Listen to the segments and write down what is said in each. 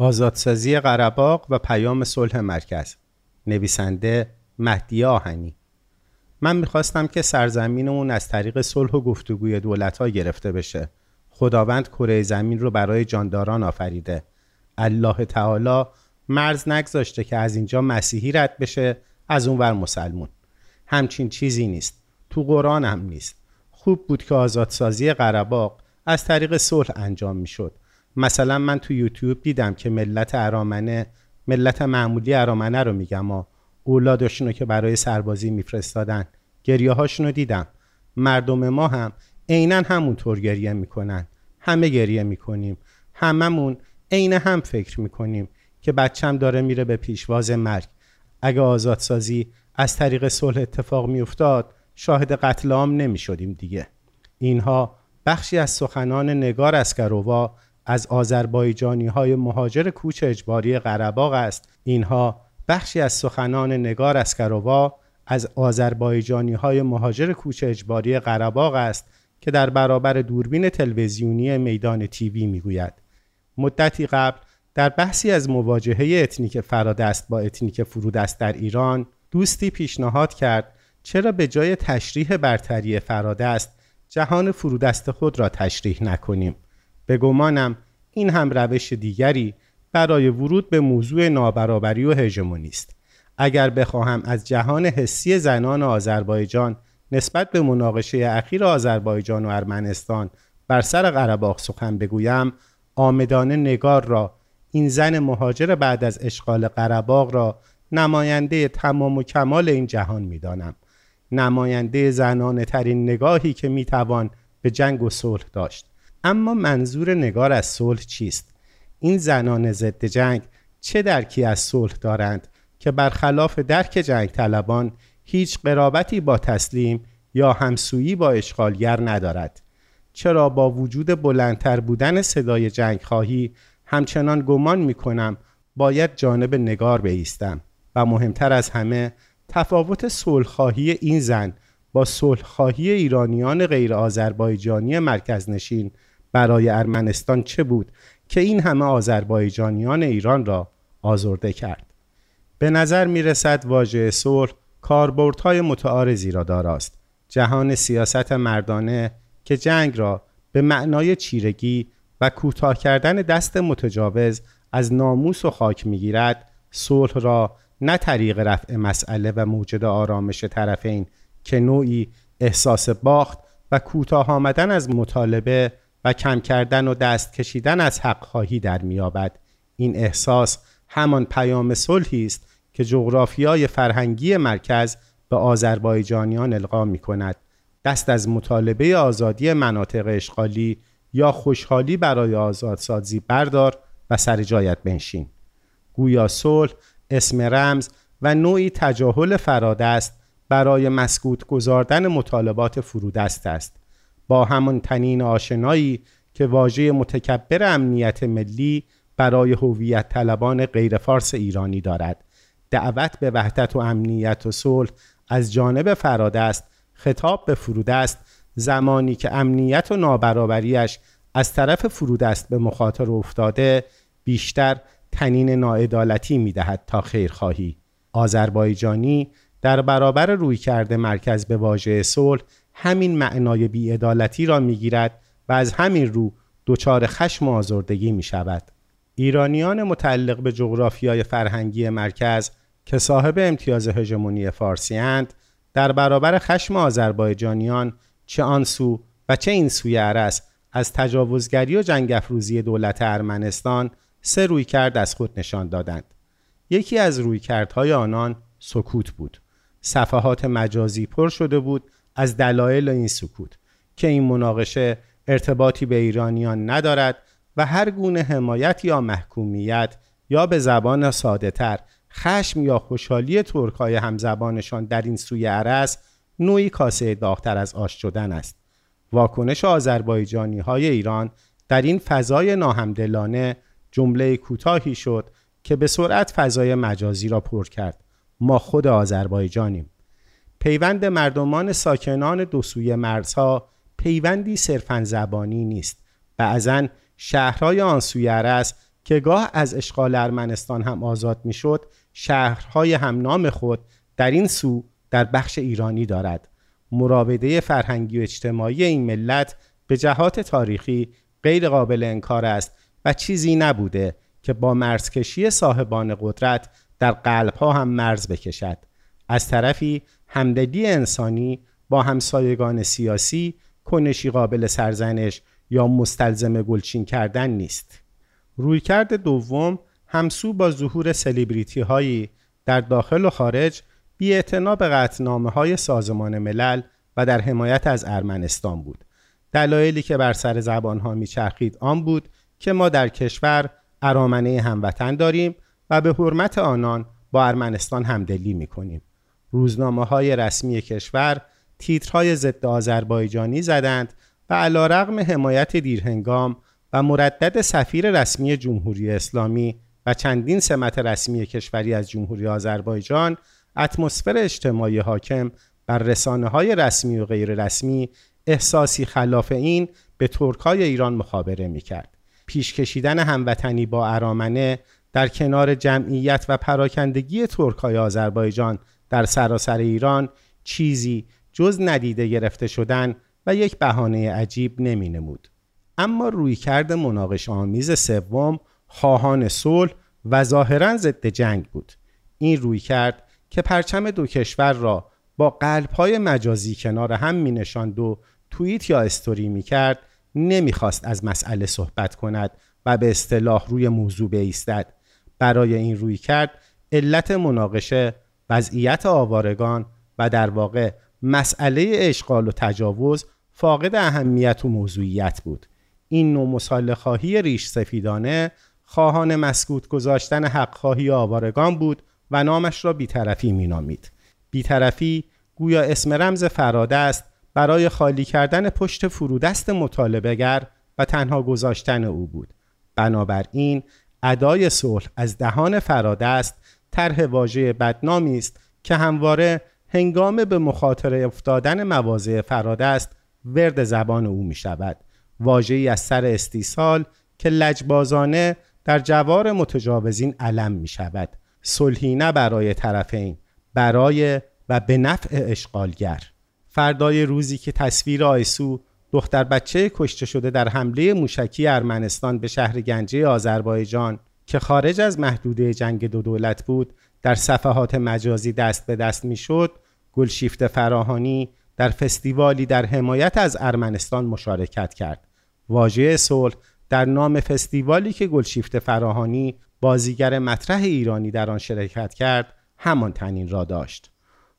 آزادسازی قرباق و پیام صلح مرکز. نویسنده مهدی آهنی. من می‌خواستم که سرزمینمون از طریق صلح و گفتگوی دولت گرفته بشه. خداوند کره زمین رو برای جانداران آفریده. الله تعالی مرز نگذاشته که از اینجا مسیحی رد بشه از اونور مسلمون. همچین چیزی نیست. تو قرآن هم نیست. خوب بود که آزادسازی قرباق از طریق صلح انجام می‌شد. مثلا من تو یوتیوب دیدم که ملت ارامنه ملت معمولی ارامنه رو میگم و اولادشون رو که برای سربازی میفرستادن گریه هاشون رو دیدم. مردم ما هم عینا همونطور گریه می‌کنن. همه گریه می‌کنیم. هممون عین هم فکر می‌کنیم که بچم داره میره به پیشواز مرگ. اگه آزادسازی از طریق صلح اتفاق میافتاد شاهد قتل عام نمی‌شدیم دیگه. اینها بخشی از سخنان نگار اسکرووا از آذربایجانی های مهاجر کوچ اجباری قره‌باغ است. اینها بخشی از سخنان نگار اسکرووا از آذربایجانی های مهاجر کوچ اجباری قره‌باغ است که در برابر دوربین تلویزیونی میدان تیوی می‌گوید. مدتی قبل در بحثی از مواجهه اتنیک فرادست با اتنیک فرودست در ایران دوستی پیشنهاد کرد چرا به جای تشریح برتری فرادست جهان فرودست خود را تشریح نکنیم. به گمانم این هم روش دیگری برای ورود به موضوع نابرابری و هژمونی است اگر بخواهم از جهان حسی زنان آذربایجان نسبت به مناقشه اخیر آذربایجان و ارمنستان بر سر قرباق سخن بگویم آمدانه نگار را این زن مهاجر بعد از اشغال قرباق را نماینده تمام و کمال این جهان می‌دانم. نماینده زنانه ترین نگاهی که می‌توان به جنگ و صلح داشت. اما منظور نگار از صلح چیست؟ این زنان ضد جنگ چه درکی از صلح دارند که برخلاف درک جنگ طلبان هیچ قرابتی با تسلیم یا همسویی با اشغالگر ندارد؟ چرا با وجود بلندتر بودن صدای جنگ خواهی همچنان گمان می کنم باید جانب نگار بیستم و مهمتر از همه تفاوت صلحخواهی این زن با صلحخواهی ایرانیان غیر آذربایجانی مرکزنشین برای ارمنستان چه بود که این همه آذربایجانیان ایران را آزرده کرد؟ به نظر می رسد واژه صلح کاربردهای متعارضی را داراست. جهان سیاست مردانه که جنگ را به معنای چیرگی و کوتاه کردن دست متجاوز از ناموس و خاک می‌گیرد صلح را نه طریق رفع مسئله و موجد آرامش طرفین که نوعی احساس باخت و کوتاه آمدن از مطالبه و کم کردن و دست کشیدن از حق خواهی در میابد این احساس همان پیام صلحی است که جغرافیای فرهنگی مرکز به آذربایجانیان القا می کند دست از مطالبه آزادی مناطق اشغالی یا خوشحالی برای آزادسازی بردار و سر جایت بنشین. گویا صلح اسم رمز و نوعی تجاهل فرادست برای مسکوت گذاردن مطالبات فرودست است. با همان تنین آشنایی که واژه متکبر امنیت ملی برای هویت طلبان غیر فارس ایرانی دارد. دعوت به وحدت و امنیت و صلح از جانب فرادست خطاب به فرودست زمانی که امنیت و نابرابریش از طرف فرودست به مخاطر افتاده بیشتر تنین ناعدالتی می‌دهد تا خیرخواهی آذربایجانی در برابر روی کرده مرکز به واژه صلح همین معنای بیعدالتی را می‌گیرد و از همین رو دچار خشم و آزردگی می شود. ایرانیان متعلق به جغرافیای فرهنگی مرکز که صاحب امتیاز هژمونی فارسیاند در برابر خشم آذربایجانیان چه آن سو و چه این سوی عرس از تجاوزگری و جنگ افروزی دولت ارمنستان سه روی کرد از خود نشان دادند. یکی از روی کردهای آنان سکوت بود. صفحات مجازی پر شده بود از دلایل این سکوت که این مناقشه ارتباطی به ایرانیان ندارد و هر گونه حمایت یا محکومیت یا به زبان ساده تر خشم یا خوشحالی ترکای همزبانشان در این سوی عرس نوعی کاسه داغتر از آش شدن است. واکنش آذربایجانی های ایران در این فضای ناهمدلانه جمله کوتاهی شد که به سرعت فضای مجازی را پر کرد. ما خود آذربایجانیم. پیوند مردمان ساکنان دو سوی مرزها پیوندی صرفا زبانی نیست. بعضا شهرهای آن سوی عرس که گاه از اشغال ارمنستان هم آزاد می‌شد شهرهای همنام خود در این سو در بخش ایرانی دارد. مراوده فرهنگی و اجتماعی این ملت به جهات تاریخی غیر قابل انکار است و چیزی نبوده که با مرزکشی صاحبان قدرت در قلبها هم مرز بکشد. از طرفی همدلی انسانی با همسایگان سیاسی کنشی قابل سرزنش یا مستلزم گلچین کردن نیست رویکرد دوم همسو با ظهور سلیبریتی هایی در داخل و خارج بی به قطنامه های سازمان ملل و در حمایت از ارمنستان بود دلایلی که بر سر زبان ها میچرخید آن بود که ما در کشور ارامنه هموطن داریم و به حرمت آنان با ارمنستان همدلی می کنیم. روزنامه های رسمی کشور تیترهای ضد آذربایجانی زدند و علا رغم حمایت دیرهنگام و مردد سفیر رسمی جمهوری اسلامی و چندین سمت رسمی کشوری از جمهوری آذربایجان اتمسفر اجتماعی حاکم بر رسانه های رسمی و غیر رسمی احساسی خلاف این به ترکای ایران مخابره می کرد. پیش کشیدن هموطنی با ارامنه در کنار جمعیت و پراکندگی ترکای آذربایجان در سراسر ایران چیزی جز ندیده گرفته شدن و یک بهانه عجیب نمی نمود. اما رویکرد مناقش آمیز سوم خواهان صلح و ظاهرا ضد جنگ بود. این رویکرد که پرچم دو کشور را با قلبهای مجازی کنار هم می نشاند و توییت یا استوری می کرد نمی‌خواست از مسئله صحبت کند و به اصطلاح روی موضوع بایستد برای این روی کرد علت مناقشه وضعیت آوارگان و در واقع مسئله اشغال و تجاوز فاقد اهمیت و موضوعیت بود. این نوع مساله خواهی ریش سفیدانه خواهان مسکوت گذاشتن حقخواهی آوارگان بود و نامش را بیطرفی مینامید. بیطرفی گویا اسم رمز فراده است برای خالی کردن پشت فرودست مطالبهگر و تنها گذاشتن او بود. بنابراین ادای صلح از دهان فراده است طرح واژه بدنامی است که همواره هنگام به مخاطره افتادن مواضع فراده است ورد زبان او می شود واژه‌ای از سر استیصال که لجبازانه در جوار متجاوزین علم می شود صلحی نه برای طرفین برای و به نفع اشغالگر. فردای روزی که تصویر آیسو دختر بچه کشته شده در حمله موشکی ارمنستان به شهر گنجه آذربایجان که خارج از محدوده جنگ دو دولت بود در صفحات مجازی دست به دست می‌شد گلشیفت فراهانی در فستیوالی در حمایت از ارمنستان مشارکت کرد. واژه صلح در نام فستیوالی که گلشیفت فراهانی بازیگر مطرح ایرانی در آن شرکت کرد همان تنین را داشت.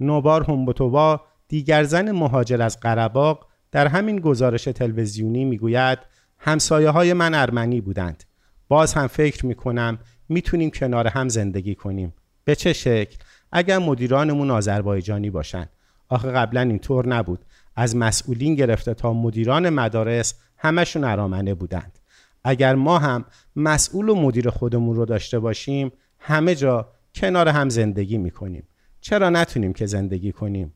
نوبار همبوتووا دیگر زن مهاجر از قرباق در همین گزارش تلویزیونی می‌گوید همسایه های من ارمنی بودند. باز هم فکر می‌کنم می‌تونیم کنار هم زندگی کنیم. به چه شکل؟ اگر مدیرانمون آذربایجانی باشند آخه قبلا اینطور نبود. از مسئولین گرفته تا مدیران مدارس همشون ارامنه بودند. اگر ما هم مسئول و مدیر خودمون رو داشته باشیم همه جا کنار هم زندگی می‌کنیم. چرا نتونیم که زندگی کنیم؟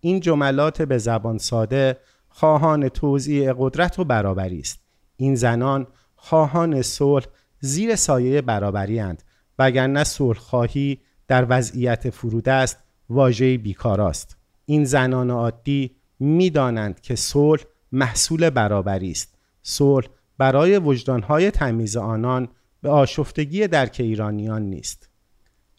این جملات به زبان ساده خواهان توزیع قدرت و برابری است. این زنان خواهان صلح زیر سایه برابری اند وگرنه صلح خواهی در وضعیت فرودست واژه بیکاراست این زنان عادی می‌دانند که صلح محصول برابری است. صلح برای وجدانهای تمیز آنان به آشفتگی درک ایرانیان نیست.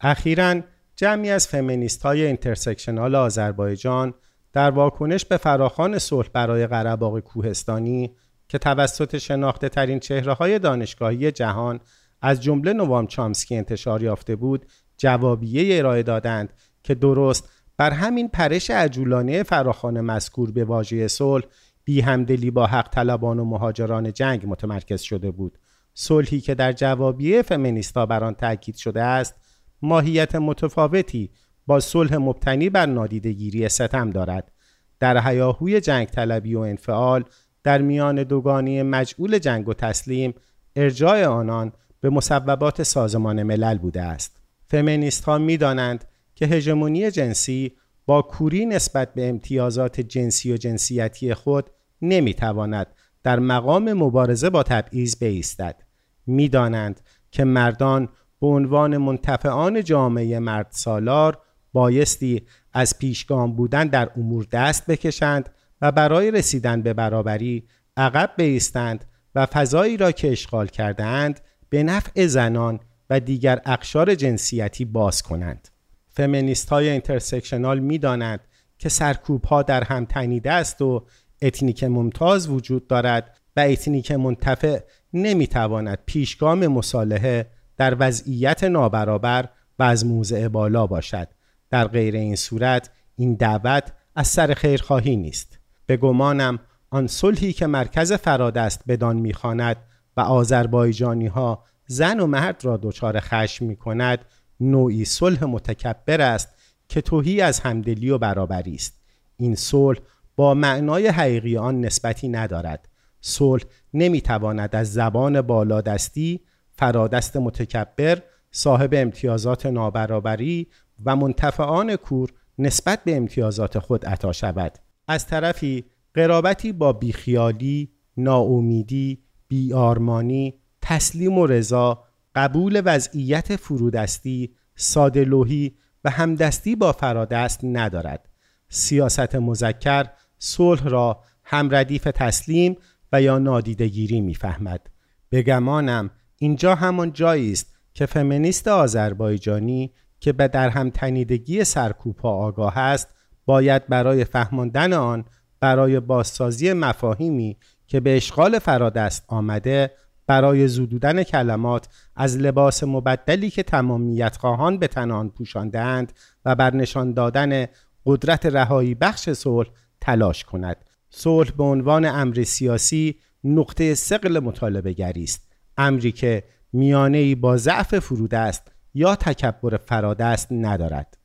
اخیرا جمعی از فمینیست های intersectional آذربایجان در واکنش به فراخوان صلح برای قره‌باغ کوهستانی که توسط شناخته ترین چهره های دانشگاهی جهان از جمله نوام چامسکی انتشار یافته بود جوابیه ارائه دادند که درست بر همین پرش عجولانه فراخان مذکور به واژه صلح بی همدلی با حق طلبان و مهاجران جنگ متمرکز شده بود. صلحی که در جوابیه فمینیستا بر آن تاکید شده است ماهیت متفاوتی با صلح مبتنی بر نادیدگیری ستم دارد. در حیاهوی جنگ طلبی و انفعال در میان دوگانی مجعول جنگ و تسلیم ارجاع آنان به مسببات سازمان ملل بوده است. فمینیست ها می دانند که هژمونی جنسی با کوری نسبت به امتیازات جنسی و جنسیتی خود نمی تواند در مقام مبارزه با تبعیض بایستد می‌دانند که مردان به عنوان منتفعان جامعه مرد سالار بایستی از پیشگام بودن در امور دست بکشند و برای رسیدن به برابری عقب بیستند و فضایی را که اشغال کردهاند به نفع زنان و دیگر اقشار جنسیتی باز کنند. فمینیست های intersectional می دانند که سرکوب ها در هم تنیده است و اتنیک ممتاز وجود دارد و اتنیک منتفع نمی تواند پیشگام مصالحه در وضعیت نابرابر و از موضع بالا باشد در غیر این صورت این دعوت از سر خیرخواهی نیست به گمانم آن صلحی که مرکز فرادست بدان می‌خواند و آذربایجانی ها زن و مرد را دچار خشم می کند نوعی صلح متکبر است که توهی از همدلی و برابری است. این صلح با معنای حقیقی آن نسبتی ندارد. صلح نمی‌تواند از زبان بالادستی فرادست متکبر صاحب امتیازات نابرابری و منتفعان کور نسبت به امتیازات خود عطا شود. از طرفی قرابتی با بیخیالی، ناامیدی، بیارمانی، تسلیم و رضا، قبول وضعیت فرودستی، سادلوهی و همدستی با فرادست ندارد. سیاست مذکر صلح را هم ردیف تسلیم و یا نادیدگیری می‌فهمد. بگمانم اینجا همان جایی است که فمینیست آذربایجانی که به در هم تنیدگی سرکوپا آگاه است باید برای فهماندن آن برای بازسازی مفاهیمی که به اشغال فرادست آمده برای زودودن کلمات از لباس مبدلی که تمامیت خواهان به تنان پوشاندهاند و بر نشان دادن قدرت رهایی بخش صلح تلاش کند. صلح به عنوان امر سیاسی نقطه سقل مطالبه گری است. امری که میانه با ضعف فرود است یا تکبر فرادست ندارد.